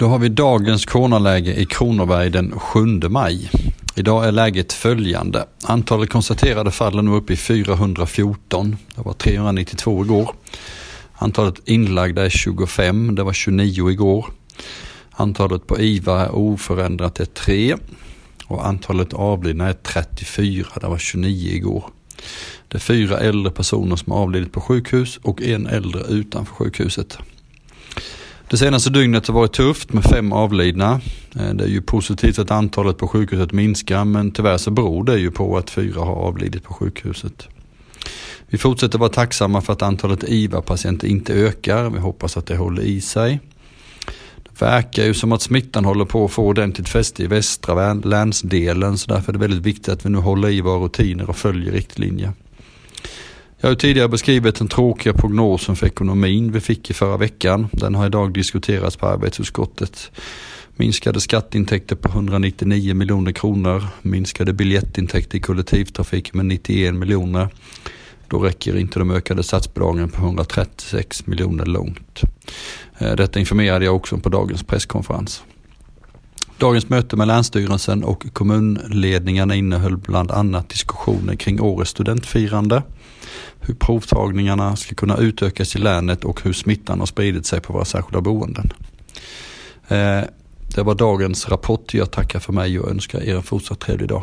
Då har vi dagens coronaläge i Kronoberg den 7 maj. Idag är läget följande. Antalet konstaterade fall är nu uppe i 414. Det var 392 igår. Antalet inlagda är 25. Det var 29 igår. Antalet på IVA är oförändrat är 3. Och antalet avlidna är 34. Det var 29 igår. Det är fyra äldre personer som har avlidit på sjukhus och en äldre utanför sjukhuset. Det senaste dygnet har varit tufft med fem avlidna. Eh, det är ju positivt att antalet på sjukhuset minskar men tyvärr så beror det ju på att fyra har avlidit på sjukhuset. Vi fortsätter vara tacksamma för att antalet IVA-patienter inte ökar. Vi hoppas att det håller i sig. Det verkar ju som att smittan håller på att få ordentligt fäste i västra länsdelen så därför är det väldigt viktigt att vi nu håller i våra rutiner och följer riktlinjer. Jag har tidigare beskrivit den tråkiga prognosen för ekonomin vi fick i förra veckan. Den har idag diskuterats på arbetsutskottet. Minskade skatteintäkter på 199 miljoner kronor, minskade biljettintäkter i kollektivtrafiken med 91 miljoner. Då räcker inte de ökade statsbidragen på 136 miljoner långt. Eh, detta informerade jag också om på dagens presskonferens. Dagens möte med Länsstyrelsen och kommunledningarna innehöll bland annat diskussioner kring årets studentfirande hur provtagningarna ska kunna utökas i länet och hur smittan har spridit sig på våra särskilda boenden. Eh, det var dagens rapport. Jag tackar för mig och önskar er en fortsatt trevlig dag.